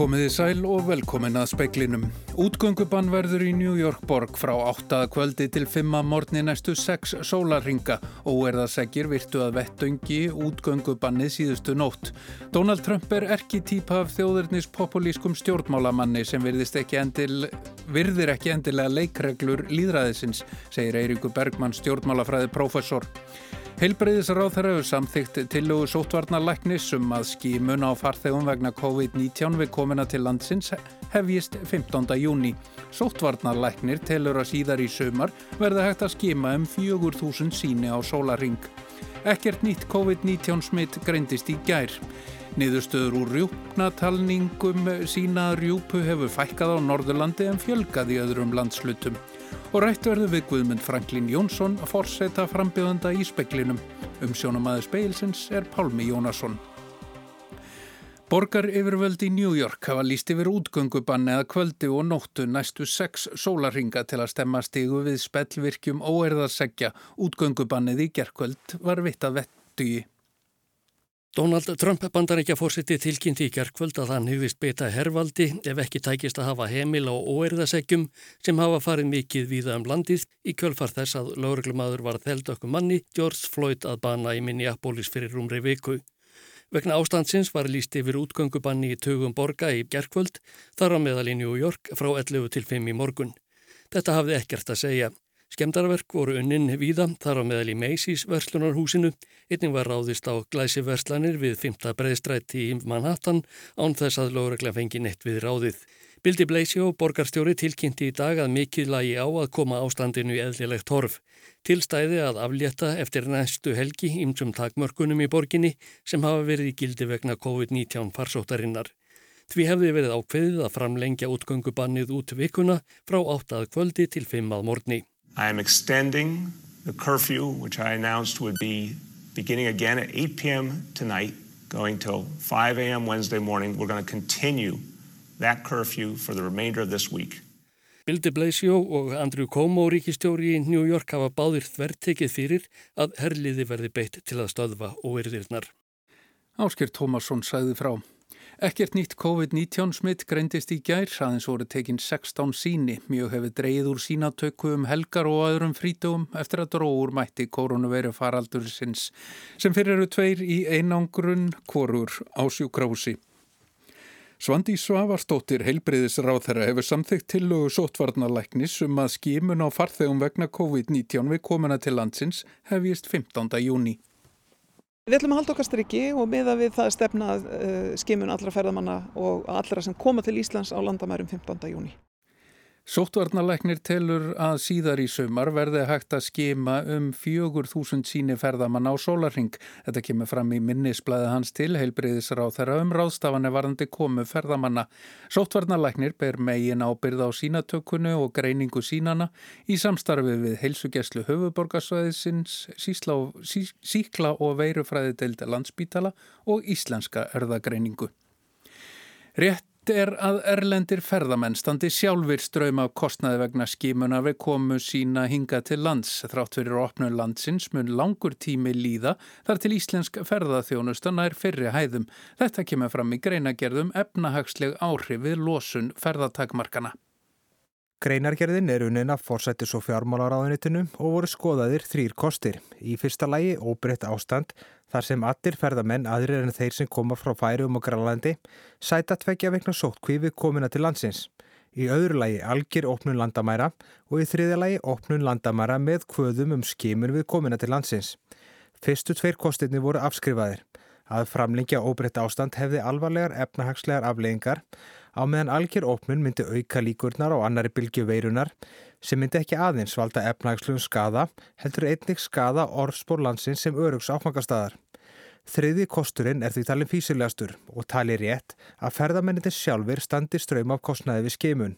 Komiði sæl og velkomin að speiklinum. Útgöngubann verður í New York borg frá 8. kvöldi til 5. morgni næstu 6 sólarringa og er það segir virtu að vettöngi útgöngubannið síðustu nótt. Donald Trump er ekki típa af þjóðurnis populískum stjórnmálamanni sem ekki endil, virðir ekki endilega leikreglur líðræðisins, segir Eiríku Bergmann stjórnmálafræði professor. Heilbreyðisráð þeirra hefur samþygt tillögu sótvarnarlæknis um að skímun á farþegum vegna COVID-19 við komina til landsins hefjist 15. júni. Sótvarnarlæknir telur að síðar í sömar verða hægt að skima um 4.000 síni á sólaring. Ekkert nýtt COVID-19 smitt greindist í gær. Niðurstöður úr rjúpnatalningum sína rjúpu hefur fækkað á Norðurlandi en fjölgað í öðrum landslutum og rætt verður við Guðmund Franklín Jónsson að forseta frambjöðanda í speklinum. Um sjónamaður speilsins er Pálmi Jónasson. Borgar yfirvöldi í New York hafa líst yfir útgöngubann eða kvöldi og nóttu næstu sex sólarringa til að stemma stígu við spellvirkjum óerðarsegja. Útgöngubannið í gerkvöld var vitt að vettugi. Donald Trump bandaríkja fórsiti tilkynnti í kjarkvöld að hann hugðist beita hervaldi ef ekki tækist að hafa heimil á óerðasegjum sem hafa farið mikið víða um landið í kjölfar þess að lauruglumadur var þeld okkur manni George Floyd að bana í Minneapolis fyrir rúmri viku. Vegna ástandsins var líst yfir útgöngubanni í tögum borga í kjarkvöld þar á meðal í New York frá 11 til 5 í morgun. Þetta hafði ekkert að segja. Skemdarverk voru unnin víða þar á meðal í Macy's verslunarhúsinu. Einning var ráðist á glæsi verslanir við 5. breiðstrætti í Manhattan án þess að lóregla fengi neitt við ráðið. Bildi Bleisjó, borgarstjóri, tilkynnti í dag að mikið lagi á að koma ástandinu í eðlilegt horf. Tilstæði að aflétta eftir næstu helgi ímsum takmörkunum í borginni sem hafa verið í gildi vegna COVID-19 farsóttarinnar. Því hefði verið ákveðið að framlengja útgöngubannið út vikuna frá 8. kvöldi til 5. að morgni. I am extending the curfew, which I announced would be beginning again at 8 p.m. tonight, going till 5 a.m. Wednesday morning. We're going to continue that curfew for the remainder of this week. Bill de Blasio og Andrew Cuomo ríkistjóri í New York hafa báðir þvertekið fyrir að herliði verði beitt til að stöðva og erðirnar. Ásker Tómasson sæði frá. Ekkert nýtt COVID-19 smitt greindist í gær, aðeins voru tekinn 16 síni. Mjög hefur dreyið úr sínatöku um helgar og öðrum frítugum eftir að dróður mætti koronaviru faraldur sinns sem fyrir eru tveir í einangrun korur á sjúkrási. Svandi Svavarstóttir heilbreyðisráð þeirra hefur samþygt tillögu sótvarnalæknis um að skimun á farþegum vegna COVID-19 við komuna til landsins hefjist 15. júni. Við ætlum að halda okkar strikki og miða við það stefna uh, skimun allra ferðamanna og allra sem koma til Íslands á landamærum 15. júni. Sóttvarnalegnir telur að síðar í sumar verði hægt að skima um 4.000 síni ferðamann á sólarring. Þetta kemur fram í minnisblæði hans til heilbreyðisráð þeirra um ráðstafanir varandi komu ferðamanna. Sóttvarnalegnir ber megin ábyrð á sínatökunu og greiningu sínana í samstarfi við heilsugjæslu höfuborgarsvæðisins, síkla og veirufræði deilda landsbítala og íslenska erðagreiningu. Rétt er að erlendir ferðamenn standi sjálfur ströym af kostnaði vegna skímuna við komu sína hinga til lands. Þrátt fyrir opnun landsins mun langur tími líða þar til íslensk ferðaþjónustan er fyrri hæðum. Þetta kemur fram í greinagerðum efnahagsleg áhrif við losun ferðatakmarkana. Greinargerðin er unin af forsættis og fjármálaráðunitinu og voru skoðaðir þrýr kostir. Í fyrsta lægi óbreytt ástand þar sem allir ferðamenn aðrir en þeir sem koma frá færium og grænlandi sæta tveggja vegna sóttkví við komina til landsins. Í öðru lægi algjör opnun landamæra og í þriðja lægi opnun landamæra með kvöðum um skimun við komina til landsins. Fyrstu tveir kostirni voru afskrifaðir. Að framlingja óbreytt ástand hefði alvarlegar efnahagslegar afleggingar á meðan algjör opnun myndi auka líkurnar á annari bylgju veirunar sem myndi ekki aðeins valda efnagsluðum skada heldur einnig skada orðspór landsins sem örugs áfangastadar. Þriði kosturinn er því talin físilegastur og tali rétt að ferðamennitin sjálfur standi ströym af kostnaði við skeimun.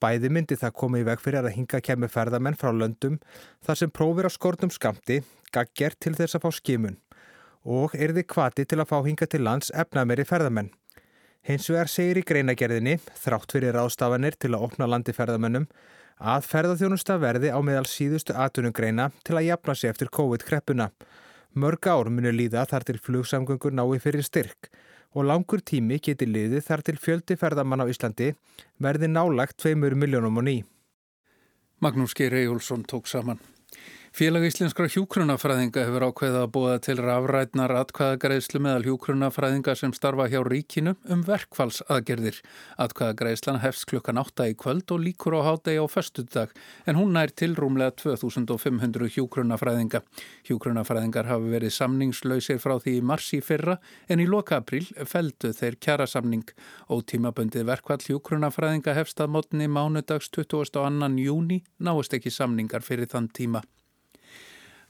Bæði myndi það komið í veg fyrir að hinga kemur ferðamenn frá löndum þar sem prófir á skortum skamti gagger til þess að fá skimun og er þið kvati til að fá hinga til lands efnaðmeri ferðamenn. Hins vegar segir í greinagerðinni, þrátt fyrir ráðstafanir til að opna landi ferðamennum, að ferðarþjónusta verði á meðal síðustu atunugreina til að jafna sig eftir COVID-kreppuna. Mörg ár munu líða þar til flugsamgöngur nái fyrir styrk og langur tími geti liðið þar til fjöldi ferðamann á Íslandi verði nálagt 2 miljónum og ný. Magnús Geir Ejjólfsson tók saman. Félag Íslenskra hjúkrunafræðinga hefur ákveðið að búa til rafrætnar atkvæðagreðslu meðal hjúkrunafræðinga sem starfa hjá ríkinu um verkfallsaðgerðir. Atkvæðagreðslan hefst klukkan 8 í kvöld og líkur á hádegi á festudag en hún nær til rúmlega 2500 hjúkrunafræðinga. Hjúkrunafræðingar hafi verið samningslausir frá því í mars í fyrra en í loka april feldu þeir kjara samning. Ótímaböndið verkfall hjúkrunafræðinga hefst að mótni mánudags 22. júni náist ekki samningar fyrir þann tíma.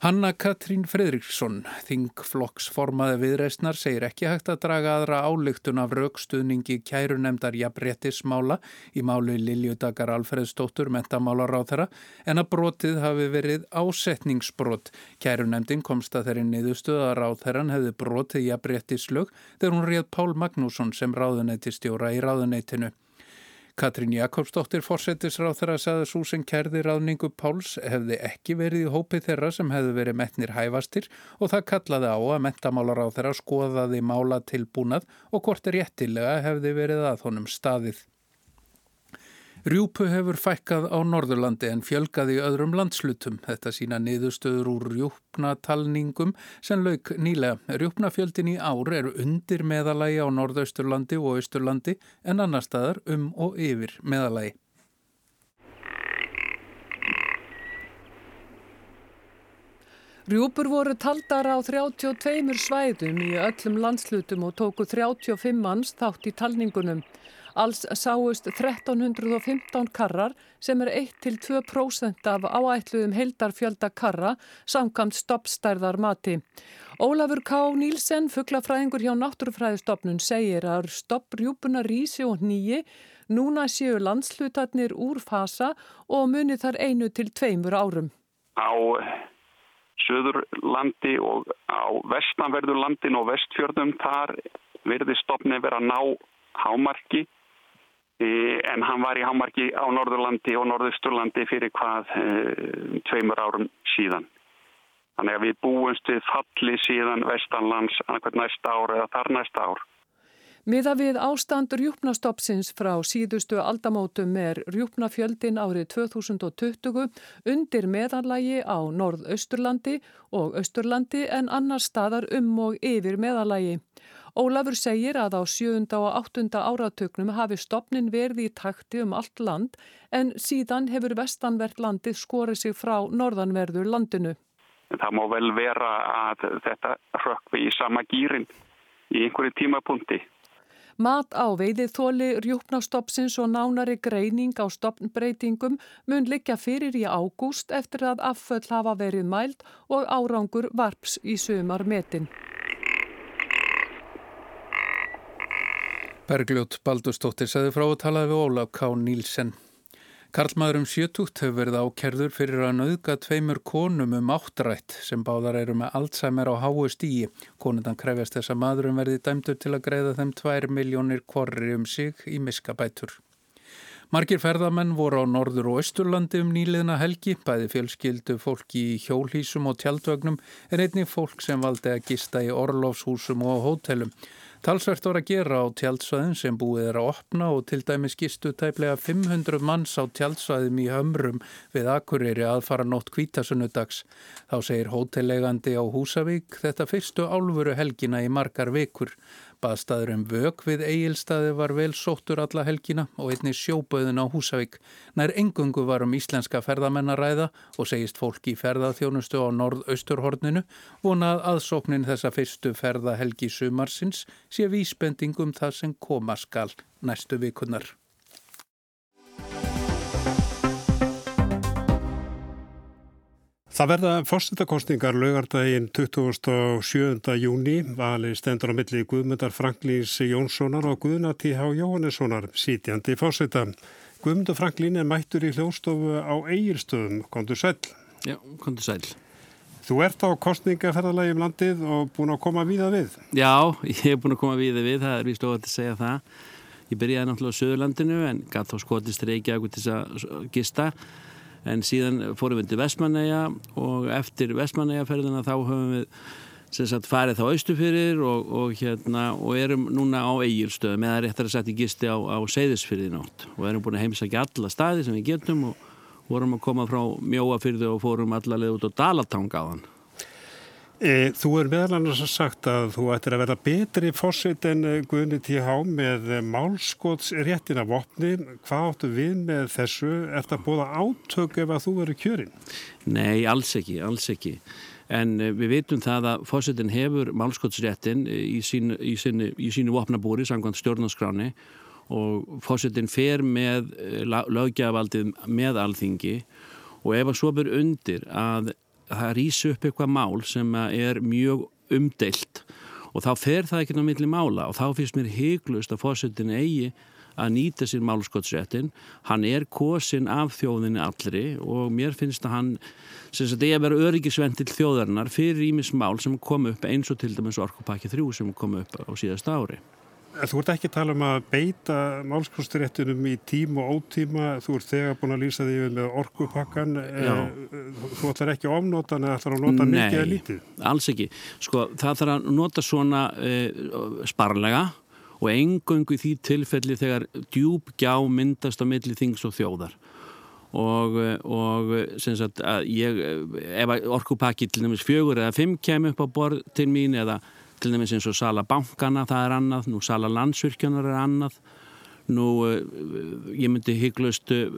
Hanna Katrín Fredriksson, þingflokksformaði viðreistnar, segir ekki hægt að draga aðra álygtun af raukstuðningi kærunemdar jafnréttismála í málu Liljudakar Alfredsdóttur mentamálar á þeirra en að brotið hafi verið ásetningsbrot. Kærunemdin komst að þeirri niðurstöðar á þeirran hefði brotið jafnréttislög þegar hún réð Pál Magnússon sem ráðuneytistjóra í ráðuneytinu. Katrín Jakobsdóttir fórsetisráð þeirra sagði svo sem kerði ráðningu Páls hefði ekki verið í hópi þeirra sem hefði verið metnir hæfastir og það kallaði á að mentamálar á þeirra skoðaði mála tilbúnað og hvort er réttilega hefði verið að honum staðið. Rjúpu hefur fækkað á Norðurlandi en fjölgað í öðrum landslutum. Þetta sína niðurstöður úr rjúpnatalningum sem lauk nýlega. Rjúpnafjöldin í ár eru undir meðalagi á Norðausturlandi og Austurlandi en annar staðar um og yfir meðalagi. Rjúpur voru taldar á 32 svæðum í öllum landslutum og tóku 35 manns þátt í talningunum. Alls sáust 1315 karrar sem er 1-2% af áætluðum heldarfjölda karra samkvæmt stoppstærðar mati. Ólafur K. Nílsen, fugglafræðingur hjá Náttúrufræðistofnun, segir að stopprjúpuna rísi og nýji núna séu landslutarnir úr fasa og muni þar einu til tveimur árum. Á Suðurlandi og á vestanverðurlandin og vestfjörðum þar verði stopni vera ná hámarki en hann var í hámarki á Norðurlandi og Norðusturlandi fyrir hvað e, tveimur árum síðan. Þannig að við búumst við falli síðan vestanlands annarkvæmt næsta ár eða þar næsta ár. Miða við ástand rjúpnastoppsins frá síðustu aldamótum er rjúpnafjöldin árið 2020 undir meðanlægi á Norðausturlandi og Austurlandi en annar staðar um og yfir meðanlægi. Ólafur segir að á sjöunda og áttunda áratöknum hafi stopnin verði í takti um allt land en síðan hefur vestanvert landið skorið sig frá norðanverður landinu. Það má vel vera að þetta rökkvi í sama gýrin í einhverju tímapunkti. Mat á veiðið þóli rjúpnastoppsins og nánari greining á stoppnbreytingum mun liggja fyrir í ágúst eftir að afföll hafa verið mælt og árangur varps í sömar metin. Bergljót Baldustóttir saði frá að talaði við Ólaf K. Nílsen. Karlmaðurum sjötugt hefur verið ákerður fyrir að nauðga tveimur konum um áttrætt sem báðar eru með Alzheimer á háu stíi. Konundan krefjast þess að maðurum verði dæmdur til að greiða þeim 2 miljónir korri um sig í miskabætur. Margir ferðamenn voru á norður og austurlandi um nýliðna helgi, bæði fjölskyldu fólki í hjólhísum og tjaldvögnum en einni fólk sem valdi að gista í orlofshúsum og hótelum. Talsvert voru að gera á tjaldsvæðin sem búið er að opna og til dæmis gistu tæplega 500 manns á tjaldsvæðum í hömrum við Akureyri aðfara nótt kvítasunnudags. Þá segir hótellegandi á Húsavík þetta fyrstu álfuru helgina í margar vikur. Baðstæður um vög við eigilstaði var vel sóttur alla helgina og einni sjóböðin á Húsavík. Nær engungu var um íslenska ferðamennaræða og segist fólk í ferðaþjónustu á norðausturhorninu vonað aðsóknin þessa fyrstu ferðahelgi sumarsins sé vísbendingum það sem koma skal næstu vikunar. Það verða fórstættakostningar laugardaginn 27. júni vali stendur á milli Guðmundar Franklíns Jónssonar og Guðna T.H. Jóhannessonar sítjandi fórstætta. Guðmundar Franklín er mættur í hljóstofu á eigilstöðum. Kondur sæl? Já, kondur sæl. Þú ert á kostningaferðalagi um landið og búin að koma víða við? Já, ég hef búin að koma víða við, það er vist ofað til að segja það. Ég byrjaði náttúrulega á Söðurlandinu en gæti þá skotist Reykjavík til að gista en síðan fórum við til Vestmanneia og eftir Vestmanneia ferðina þá höfum við sagt farið þá austufyrir og, og, hérna, og erum núna á eigilstöðum eða réttar að setja gisti á, á seyðisfyrði nátt og erum búin að heimsækja alla staði sem við getum og vorum að koma frá mjóafyrði og fórum allarlega út á Dalatanga á hann. E, þú er meðal annars sagt að þú ættir að vera betri fósitt en e, Guðni T.H. með málskótsréttina vopni. Hvað áttu við með þessu? Er þetta búið átök ef að þú verið kjörinn? Nei, alls ekki, alls ekki en eh, við veitum það að fósettin hefur málskottsréttin eh, í sínu, í sínu, í sínu vopnabúri samkvæmt stjórnarskráni og fósettin fer með eh, lögjafaldið með alþingi og ef að svo ber undir að það rýsi upp eitthvað mál sem er mjög umdeilt og þá fer það ekki millir mála og þá finnst mér heiklust að fósettin eigi að nýta sér málskottsréttin hann er kosin af þjóðinni allri og mér finnst að hann sem sagt eigi að vera öryggisventil þjóðarinnar fyrir ímis mál sem kom upp eins og til dæmis orkupakki 3 sem kom upp á síðasta ári Þú ert ekki að tala um að beita málskottsréttinum í tím og ótíma. Þú ert þegar búin að lýsa því með orkupakkan eh, Já. þú ætlar ekki að ofnóta en það ætlar að nota mikið eða lítið? Nei, alls ekki, sko það þarf að nota svona uh, sparlega og engöngu í því tilfelli þegar djúb gjá myndast á milli þings og þjóðar. Og, og sagt, ég, ef orkupakki til dæmis fjögur eða fimm kem upp á borð til mín eða til dæmis eins og sala bankana það er annað, nú sala landsvirkjunar er annað. Nú, eh, ég myndi hygglust eh,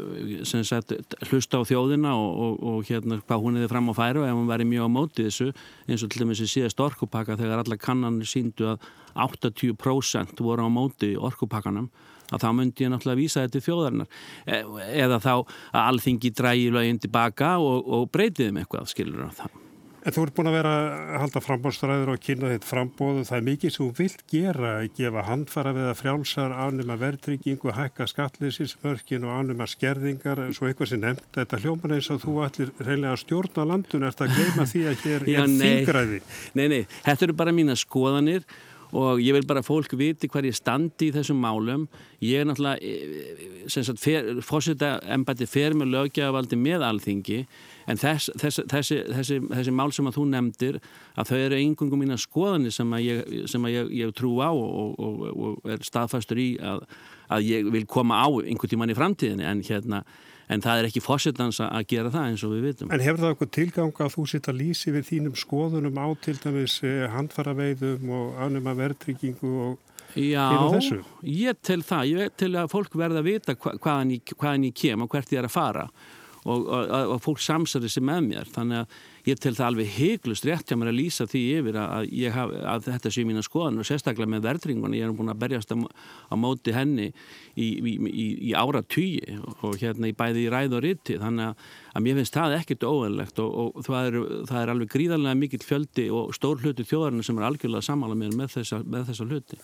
hlusta á þjóðina og, og, og hérna hvað hún hefði fram á færu ef hún væri mjög á móti þessu eins og til dæmis í síðast orkupakka þegar alla kannanir síndu að 80% voru á móti orkupakkanum að þá myndi ég náttúrulega vísa þetta til þjóðarinnar. E, eða þá að alþingi drægi löginn tilbaka og, og breytiðum eitthvað, skilur það En þú ert búin að vera að halda frambóðstræður og kynna þitt frambóðu. Það er mikið sem þú vilt gera, gefa handfara við að frjálsar, ánum að verðryggingu, hækka skattlýsinsmörkin og ánum að skerðingar, svo eitthvað sem nefnt. Þetta hljóman eins og þú ætlir reynilega stjórna landun, ert að gleyma því að hér Já, er þingræði. Nei, nei, þetta eru bara mína skoðanir og ég vil bara fólk viti hvað ég standi í þessum málum. Ég er náttúrulega sem sagt, fórseta embati fer með lögjafavaldi með alþingi. En þess, þess, þessi, þessi, þessi mál sem að þú nefndir að þau eru yngungum mína skoðanir sem að ég, sem að ég, ég trú á og, og, og er staðfastur í að, að ég vil koma á einhvern tíman í framtíðinni. En hérna en það er ekki fórsetans að gera það eins og við vitum. En hefur það eitthvað tilgang að þú sitt að lýsi við þínum skoðunum á til dæmis eh, handfaraveiðum og ánum að verðtryggingu og Já, ég til það, ég til að fólk verða að vita hva, hvaðan, ég, hvaðan ég kem og hvert ég er að fara. Og, og, og fólk samsari sig með mér. Þannig að ég tel það alveg heiklust rétt hjá mér að lýsa því yfir að, haf, að þetta sé mína skoðan og sérstaklega með verðringunni, ég er búin að berjast á, á móti henni í, í, í, í ára tugi og hérna í bæði í ræð og riti þannig að, að mér finnst það ekkert óverlegt og, og það, er, það er alveg gríðarlega mikill fjöldi og stór hluti þjóðarinn sem er algjörlega samála með, með þessa, þessa hluti.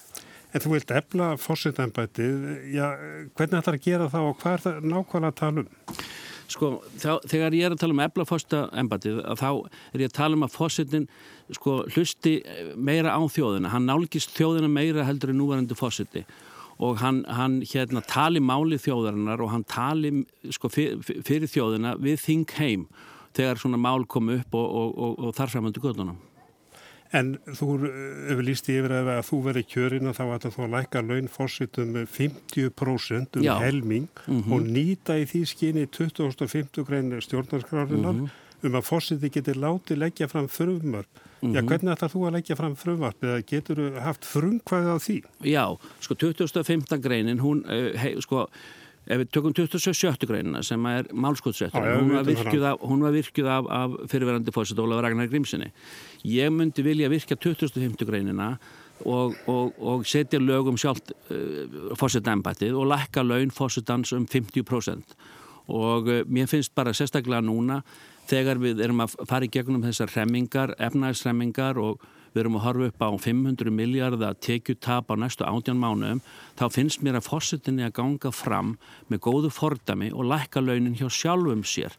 En þú vilt efla fórsettanbætið, hvernig ætlar að gera það og hvað er það nákvæmlega að tala um? Sko, þá, þegar ég er að tala um eflafósta embatið, þá er ég að tala um að fósittin sko, hlusti meira á þjóðina, hann nálgist þjóðina meira heldur en núvarandi fósitti og hann, hann hérna tali máli þjóðarinnar og hann tali sko, fyrir, fyrir þjóðina við þing heim þegar svona mál kom upp og, og, og, og þar framöndu gödunum. En þú hefur líst í yfir að þú verið kjörinn og þá ættu þú að læka launfossitum 50% um Já. helming mm -hmm. og nýta í því skyni 2050 grein stjórnarskrárinar mm -hmm. um að fossiti getur látið leggja fram frumvarp. Mm -hmm. Já, mhm. hvernig ætlar þú að leggja fram frumvarp eða getur þú haft frumkvæðið á því? Já, sko 2050 greinin, hún, eh, hei, sko ef við tökum 27. greinina sem er málskótsréttur, hún af, var virkjuð af, af fyrirverandi fórsett Ólaf Ragnar Grímsinni. Ég myndi vilja virkja 25. greinina og, og, og setja lögum sjálf uh, fórsettæmbatið og lækka laun fórsettans um 50% og uh, mér finnst bara sérstaklega núna þegar við erum að fara í gegnum þessar remmingar, efnægsremmingar og við erum að horfa upp á 500 miljardar tekjutap á næstu átján mánuðum þá finnst mér að fórsetinni að ganga fram með góðu fordami og lækka launin hjá sjálfum sér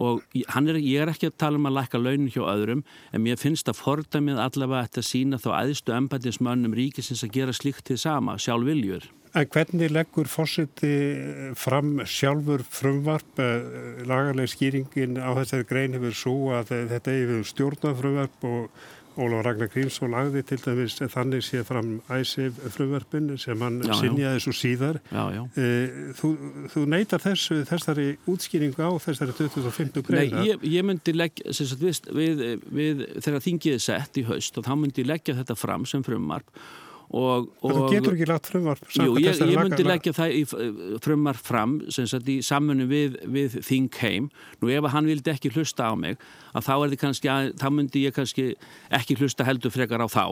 og er, ég er ekki að tala um að lækka launin hjá öðrum en mér finnst að fordamið allavega ætti að sína þá aðstu embætismönnum ríkisins að gera slíkt til sama, sjálf viljur. En hvernig leggur fórseti fram sjálfur frumvarp, eh, lagarlega skýringin á þessari grein hefur svo að þetta hefur stjórnað frumvarp og Ólaf Ragnar Grímsson lagði til dæmis þannig sé fram æsif frumverfin sem hann sinjaði svo síðar. Já, já. E, þú, þú neytar þessu, þessari útskýringu á þessari 2015 greina? Nei, ég, ég myndi leggja, sagt, við, við, við þegar þingið er sett í haust og þá myndi ég leggja þetta fram sem frumvarp Og, og, þú getur ekki lagt frumvarp Jú, ég, ég myndi leggja það í frumvarp fram sem sagt í samfunni við, við Þingheim. Nú ef hann vildi ekki hlusta á mig að þá er þið kannski að, þá myndi ég kannski ekki hlusta heldur frekar á þá.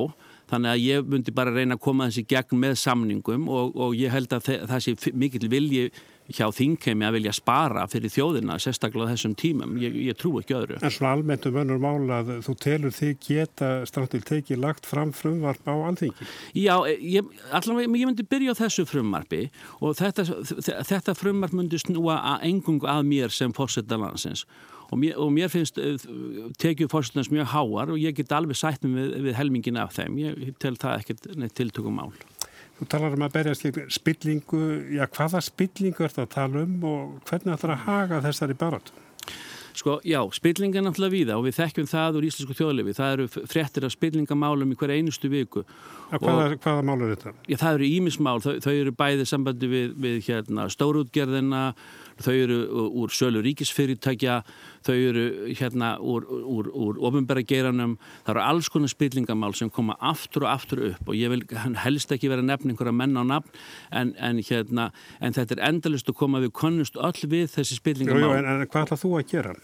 Þannig að ég myndi bara reyna að koma þessi gegn með samningum og, og ég held að það sé mikill vilji hjá þingheimi að vilja spara fyrir þjóðina sérstaklega þessum tímum, ég, ég trú ekki öðru. En svona almennt um önnur mála að þú telur þig geta strandil tekið lagt fram frumvarp á alþingi? Já, ég, allavega ég myndi byrja á þessu frumvarpi og þetta, þetta frumvarp myndi snúa að engung að mér sem fórsetta landsins og mér, og mér finnst uh, tekið fórsetans mjög háar og ég get alveg sætt með við helmingin af þeim, ég tel það ekkert neitt tiltökum mál. Þú talar um að berjast spillingu, já hvaða spillingu er það að tala um og hvernig ætlar að haga þessari barat? Sko, já, spilling er náttúrulega víða og við þekkjum það úr íslensku þjóðlefi. Það eru fréttir af spillingamálum í hverja einustu viku. Hvaða, hvaða mál er þetta? Já, það eru ímismál. Þau, þau eru bæðið sambandi við, við hérna, stórútgerðina, þau eru úr sölu ríkisfyrirtækja, þau eru hérna úr, úr, úr ofinbæra geiranum, það eru alls konar spillingamál sem koma aftur og aftur upp og ég vil helst ekki vera nefn einhverja menn á nafn en, en, hérna, en þetta er endalust að koma við konnust öll við þessi spillingamál. Jú, jú, en, en hvað ætlað þú að gera?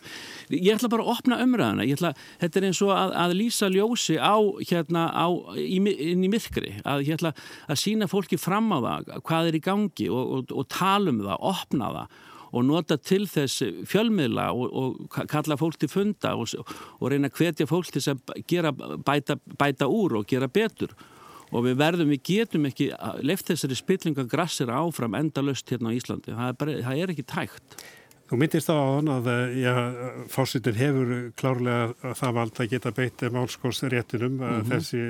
Ég ætla bara að opna umræðana, ætla, þetta er eins og að, að lýsa ljósi á, hérna, á, í, inn í myrkri, að, ætla, að sína fólki fram á það hvað er í gangi og, og, og tala um það, opna það og nota til þess fjölmiðla og, og kalla fólk til funda og, og reyna að hvetja fólk til að gera, bæta, bæta úr og gera betur. Og við verðum, við getum ekki left þessari spillinga grassir áfram endalust hérna á Íslandi, það er, bara, það er ekki tækt Þú myndist á þann að eh, fórsitin hefur klárlega það vald að geta beitt málskósréttinum mm -hmm. þessi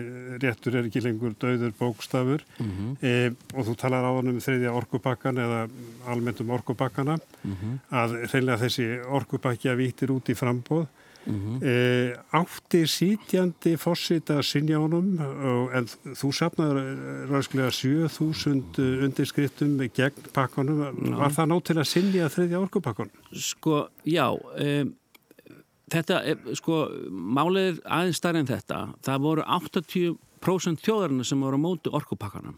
réttur er ekki lengur döður bókstafur mm -hmm. e, og þú talar á þann um þriðja orkupakkan eða almennt um orkupakkana mm -hmm. að reynilega þessi orkupakki að vítir út í frambóð Mm -hmm. e, átti sítjandi fórsita sinjánum en þú sapnaður ræðslega 7000 undirskriftum gegn pakkanum no. var það nótt til að sinja þriðja orkupakkan? Sko, já um, þetta, sko málið er aðeins starf en þetta það voru 80% þjóðarinn sem voru á mótu orkupakkanum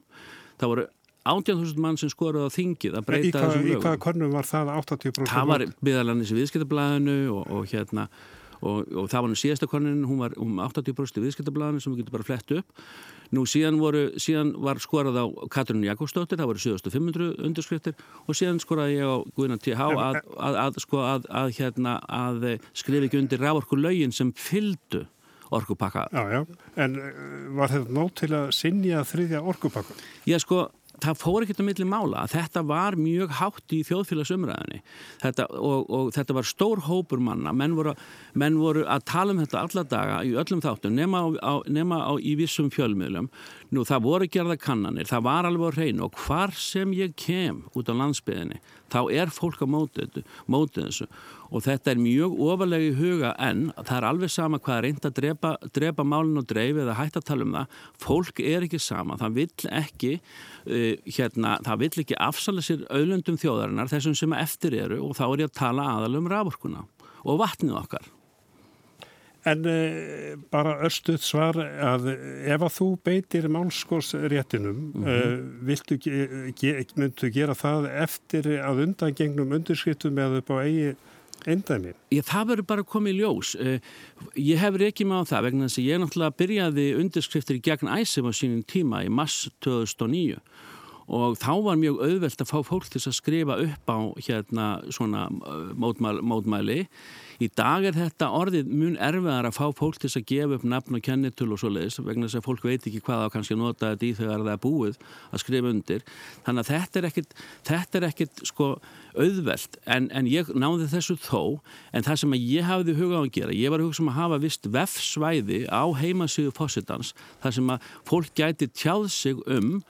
það voru 18.000 mann sem skoruði á þingið að breyta þessum lögum. Í hvaða kornum var það 80%? Það var byggðarlandins í viðskiptablaðinu og, og hérna og, og það var nú síðasta konin, hún var um 80% viðskiptablaðinu sem við getum bara flett upp nú síðan, voru, síðan var skorað á Katrín Jakobsdóttir, það voru 7500 underskriftir og síðan skoraði ég á Guðina T.H. að, að, að, sko, að hérna, skrifi ekki undir rávorku lögin sem fyldu orkupakka. Já, já, en eh, var þetta nót til að sinja þriðja orkupakka? Já, sko, það fór ekkert að milli mála að þetta var mjög hátt í þjóðfélagsumræðinni og, og þetta var stór hópur manna. Menn voru, menn voru að tala um þetta alla daga í öllum þáttum nema, á, nema á, í vissum fjölmiðlum. Nú það voru gerða kannanir, það var alveg á hreinu og hvar sem ég kem út á landsbyðinni þá er fólk á mótið þessu og þetta er mjög ofalega í huga en það er alveg sama hvað er reynd að drepa, drepa málinn og dreif eða hægt að tala um það fólk er ekki sama, það vill ekki uh, hérna, það vill ekki afsala sér auðlundum þjóðarinnar þessum sem eftir eru og þá er ég að tala aðal um raforkuna og vatnið okkar En uh, bara örstuðt svar að ef að þú beitir málskósréttinum mm -hmm. uh, myndu gera það eftir að undangengnum undirskiptum eða upp á eigi Eindæmi? Ég, það verður bara komið í ljós. Eh, ég hefur ekki með á það vegna þess að ég náttúrulega byrjaði undirskriftir í gegn æsum á sínum tíma í mass 2009 og þá var mjög auðvelt að fá fólk til að skrifa upp á hérna svona eh, mótmæli, mótmæli Í dag er þetta orðið mun erfiðar að fá fólk til að gefa upp nafn og kennitul og svo leiðis vegna þess að fólk veit ekki hvað á kannski að nota þetta í þegar það er búið að skrifa undir. Þannig að þetta er ekkit, þetta er ekkit sko auðvelt en, en ég náði þessu þó en það sem ég hafði hugað að gera, ég var hugað sem um að hafa vist vefsvæði á heimasíðu fósitans þar sem að fólk gæti tjáð sig um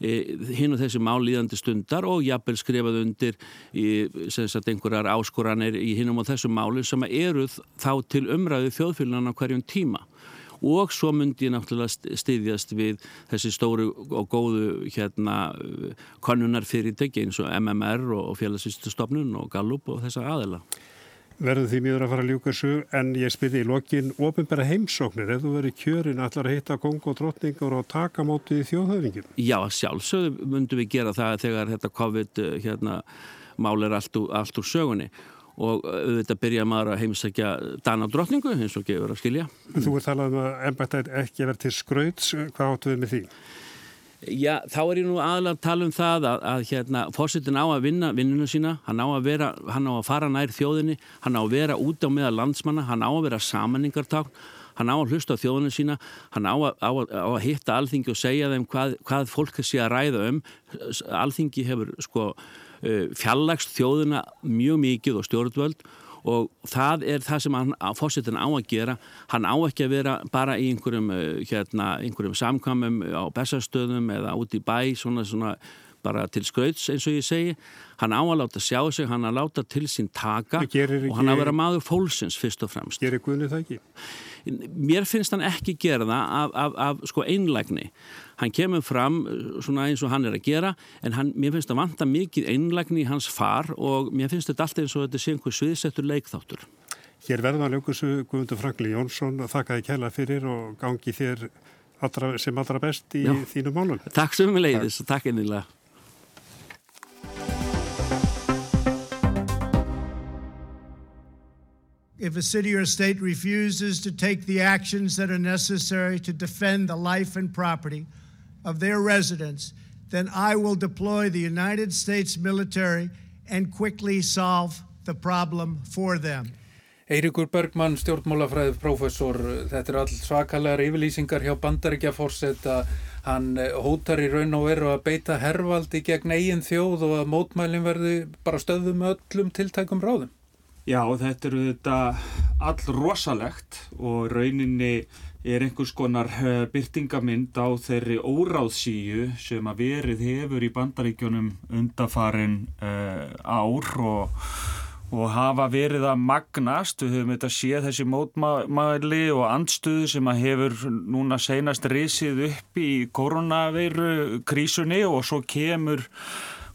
hinn og þessi málíðandi stundar og jafnvel skrifað undir í sagt, einhverjar áskoranir í hinn og þessu máli sem eru þá til umræðu þjóðfélagana hverjum tíma og svo myndi ég náttúrulega styðjast við þessi stóru og góðu hérna konunar fyrirtæki eins og MMR og félagsvistustofnun og Gallup og þessa aðela. Verður því mjög að fara að ljúka svo en ég spyrði í lokin ofinbæra heimsóknir ef þú verið kjörin allar að hitta kong og drottningur og taka mótið í þjóðhauðingum? Já, sjálfsögðu myndum við gera það þegar þetta COVID hérna, mál er allt allt úr sögunni og auðvitað byrja maður að heimsækja dana drottningu eins og gefur að skilja. Þú er talað um að ennbættið ekki verið til skrauts, hvað áttu við með því? Já, þá er ég nú aðalega að tala um það að, að hérna, fórsetin á að vinna vinnuna sína, hann á að vera, hann á að fara nær þjóðinni, hann á að vera út á meða landsmanna, hann á að vera samanningarták, hann á að hlusta á þjóðinu sína, hann á að, á að, á að hitta alþingi og segja þeim hvað, hvað fólk sé að ræða um. Alþingi hefur sko fjallagst þjóðina mjög mikið og stjórnvöld. og það er það sem fórsetin á að gera. Hann á ekki að vera bara í einhverjum, hérna, einhverjum samkvæmum á bestastöðum eða út í bæ svona, svona bara til skrauts eins og ég segi. Hann á að láta sjá sig, hann að láta til sín taka og hann að vera maður fólksins fyrst og fremst. Gerir Guðni það ekki? Mér finnst hann ekki gera það af, af, af sko einlægni hann kemur fram svona eins og hann er að gera en hann, mér finnst að vanta mikið einlægni í hans far og mér finnst þetta alltaf eins og þetta sé einhver sviðsettur leikþáttur. Hér verðan ljókusu Guðmundur Frankli Jónsson þakkaði kæla fyrir og gangi þér allra, sem allra best í Já. þínu málun Takk sem við leiðis og takk einnilega if a city or state refuses to take the actions that are necessary to defend the life and property of their residents, then I will deploy the United States military and quickly solve the problem for them. Eirikur Bergmann, stjórnmálafræðið professor, þetta er all svakalega yfirlýsingar hjá bandaríkja fórsett að hann hótar í raun og veru að beita hervaldi gegn eigin þjóð og að mótmælinn verði bara stöðum öllum tiltækum ráðum. Já, þetta eru þetta all rosalegt og rauninni er einhvers konar eh, byrtingamind á þeirri óráðsíu sem að verið hefur í bandaríkjónum undafarin uh, ár og, og hafa verið að magnast. Við höfum þetta séð þessi mótmæli og andstuðu sem að hefur núna seinast risið upp í koronaveiru krísunni og svo kemur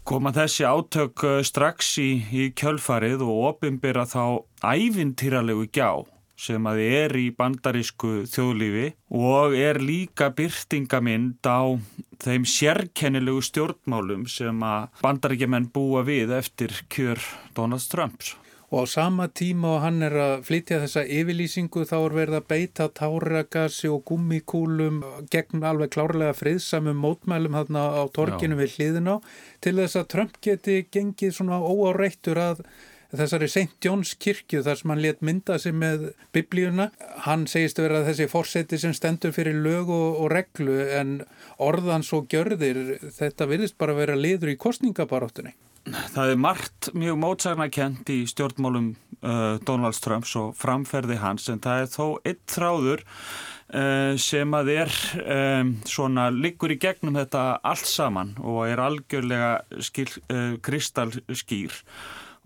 koma þessi átök eh, strax í, í kjölfarið og ofinbera þá ævintýralegu gjá sem að er í bandarísku þjóðlífi og er líka byrtingamind á þeim sérkennilegu stjórnmálum sem að bandaríkjumenn búa við eftir kjör Donald Trumps og á sama tíma og hann er að flytja þessa yfirlýsingu þá er verið að beita táragasi og gummikúlum gegn alveg klárlega friðsamum mótmælum þarna á torkinu Já. við hliðin á til þess að Trump geti gengið svona óáreittur að þessari St. John's kirkju þar sem hann let mynda sig með biblíuna. Hann segist að vera þessi fórseti sem stendur fyrir lög og, og reglu en orðan svo gjörðir þetta virðist bara vera liður í kostningabaráttunni það er margt mjög mótsagnakent í stjórnmálum uh, Donald Trumps og framferði hans en það er þó eitt þráður uh, sem að er um, svona liggur í gegnum þetta allt saman og er algjörlega skil, uh, kristalskýr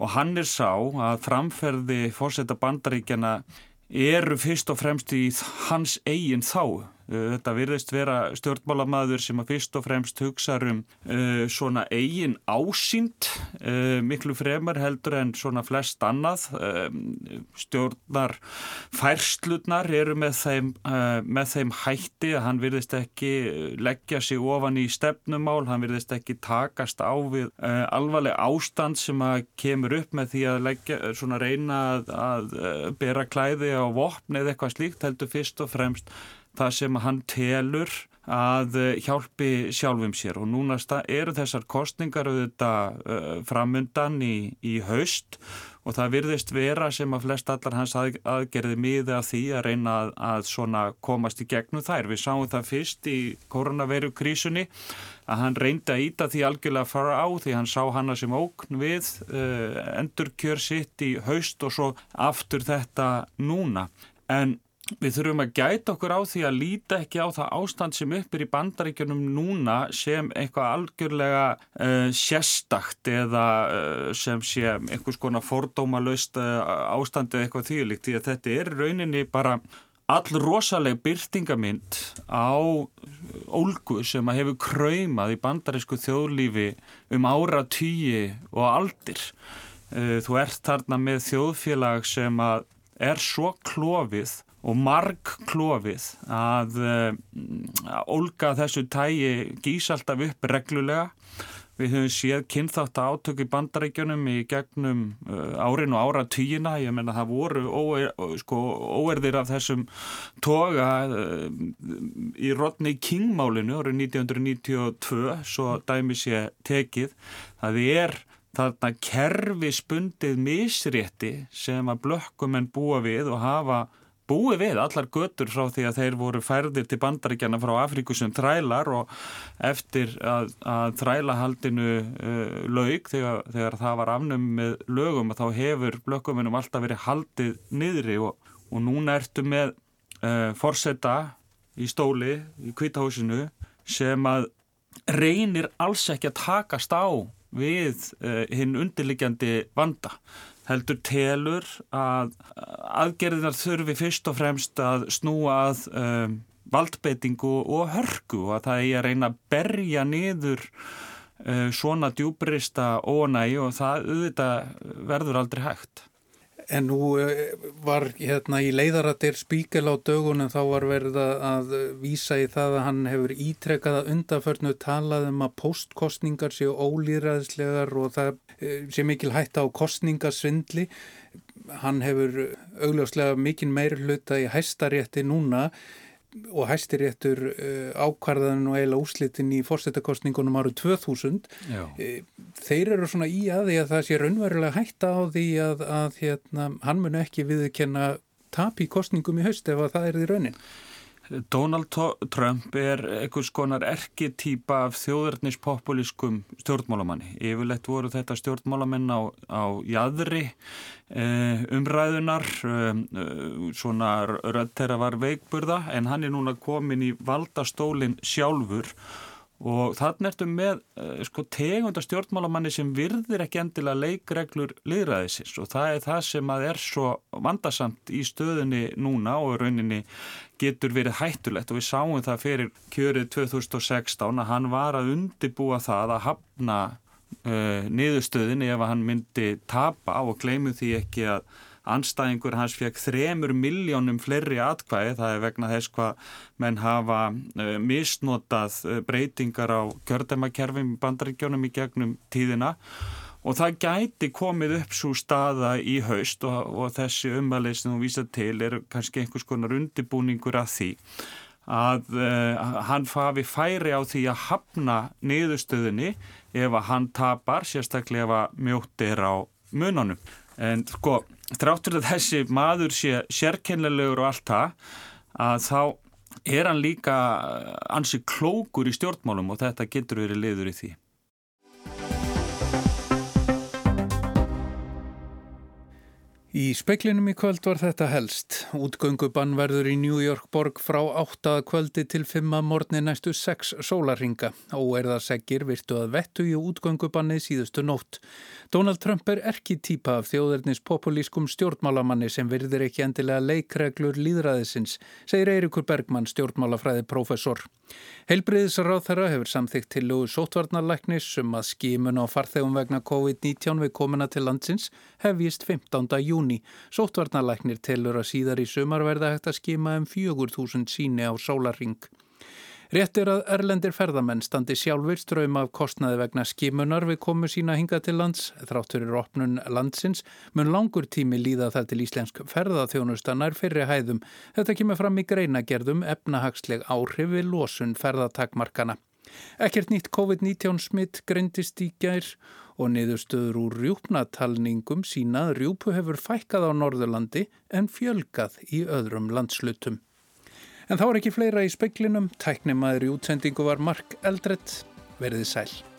og hann er sá að framferði fórsetta bandaríkjana eru fyrst og fremst í hans eigin þá þetta virðist vera stjórnmálamadur sem að fyrst og fremst hugsa um uh, svona eigin ásýnd uh, miklu fremar heldur en svona flest annað. Uh, stjórnar færslutnar eru með þeim, með þeim hætti að hann virðist ekki leggja sig ofan í stefnumál, hann virðist ekki takast á við alvarleg ástand sem að kemur upp með því að leggja, svona reyna að, að bera klæði á vopn eða eitthvað slíkt heldur fyrst og fremst það sem hann telur að eh, hjálpi sjálfum sér og núna eru þessar kostningar auðvitað uh, framundan í, í haust og það virðist vera sem að flest allar hans að, aðgerði miði af því að reyna að, að komast í gegnum þær. Við sáum það fyrst í koronaveiru krísunni að hann reyndi að íta því algjörlega að fara á því hann sá hana sem ókn við uh, endurkjör sitt í haust og svo aftur þetta núna. En Við þurfum að gæta okkur á því að líta ekki á það ástand sem uppir í bandaríkjunum núna sem eitthvað algjörlega uh, sérstakt eða uh, sem sé einhvers konar fordómalöst uh, ástand eða eitthvað þýrlíkt því að þetta er rauninni bara all rosaleg byrtingamind á ólgu sem að hefur kræmað í bandarísku þjóðlífi um ára tíi og aldir. Eh, þú ert þarna með þjóðfélag sem að er svo klófið og marg klófið að, að ólga þessu tægi gís alltaf upp reglulega Við höfum séð kynþátt átök í bandaríkjunum í gegnum uh, árin og ára týjina. Ég menna það voru óer, sko, óerðir af þessum toga uh, í Rodney King-málinu árið 1992, svo dæmi sé tekið. Það er þarna kerfispundið misrétti sem að blökkumenn búa við og hafa búið við allar götur frá því að þeir voru færðir til bandaríkjana frá Afríku sem þrælar og eftir að, að þrælahaldinu uh, laug þegar, þegar það var afnum með lögum þá hefur blökkuminum alltaf verið haldið niðri og, og núna ertu með uh, forsetta í stóli í kvítahúsinu sem að reynir alls ekki að takast á við uh, hinn undirliggjandi vanda heldur telur að aðgerðinar þurfi fyrst og fremst að snúa að um, valdbeitingu og hörku og að það er að reyna að berja niður uh, svona djúbrista ónægi og það auðvitað verður aldrei hægt. En nú eh, var hérna í leiðaratir spíkel á dögunum þá var verið að vísa í það að hann hefur ítrekkað að undaförnu talað um að postkostningar séu ólýræðslegar og það eh, sé mikil hætta á kostningasvindli. Hann hefur augljóslega mikinn meir hluta í hæstarétti núna og hæstiréttur uh, ákvarðan og eiginlega úslitin í fórstættakostningunum árið 2000 Já. Eh, þeir eru svona í aði að það sé raunverulega hætta á því að, að hérna, hann mun ekki viðkenna tap í kostningum í haust ef að það er því raunin Donald Trump er einhvers konar erketýpa af þjóðurnispopulískum stjórnmálamanni. Yfirlegt voru þetta stjórnmálamenn á, á jæðri eh, umræðunar, eh, svona rödd þeirra var veikburða en hann er núna komin í valdastólinn sjálfur og þannig ertu með uh, sko, tegunda stjórnmálamanni sem virðir ekki endilega leikreglur liðræðisins og það er það sem að er svo vandasamt í stöðunni núna og rauninni getur verið hættulegt. Og við sáum það fyrir kjörið 2016 að hann var að undibúa það að hafna uh, niðurstöðinni ef hann myndi tapa og gleimu því ekki að anstæðingur hans fekk þremur miljónum fleiri atkvæði, það er vegna þess hvað menn hafa uh, misnotað uh, breytingar á kjördæmakerfum bandaríkjónum í gegnum tíðina og það gæti komið upp svo staða í haust og, og þessi umvalið sem þú vísað til er kannski einhvers konar undibúningur að því að uh, hann fafi færi á því að hafna niðurstöðinni ef að hann tapar, sérstaklega ef að mjóttir á mununum. En sko, þráttur að þessi maður sé sérkennlegur og allt það að þá er hann líka ansi klókur í stjórnmálum og þetta getur verið liður í því. Í speklinum í kvöld var þetta helst. Útgöngubann verður í New York borg frá 8. kvöldi til 5. morgni næstu 6 sólarringa. Óerðarseggir virtu að vettu í útgöngubannið síðustu nótt. Donald Trump er ekki típa af þjóðernis populískum stjórnmálamanni sem virðir ekki endilega leikreglur líðræðisins, segir Eirikur Bergmann, stjórnmálafræði professor. Heilbriðisráð þeirra hefur samþygt til lögu sótvarnarlæknis um að skímun á farþegum vegna COVID-19 við komuna til landsins hefjist 15. júni. Sótvarnarlæknir telur að síðar í sumar verða hægt að skíma um 4.000 síni á sólarring. Rétt er að erlendir ferðamenn standi sjálfur ströym af kostnaði vegna skimunar við komu sína hinga til lands. Þrátturir opnun landsins mun langur tími líða þar til íslensk ferðaþjónustannar fyrir hæðum. Þetta kemur fram í greinagerðum efnahagsleg áhrif við losun ferðatakmarkana. Ekkert nýtt COVID-19 smitt greindist í gær og niðurstöður úr rjúpnatalningum sína að rjúpu hefur fækkað á Norðurlandi en fjölgað í öðrum landslutum. En þá er ekki fleira í speklinum, tæknimaður í útsendingu var Mark Eldredd, verðið sæl.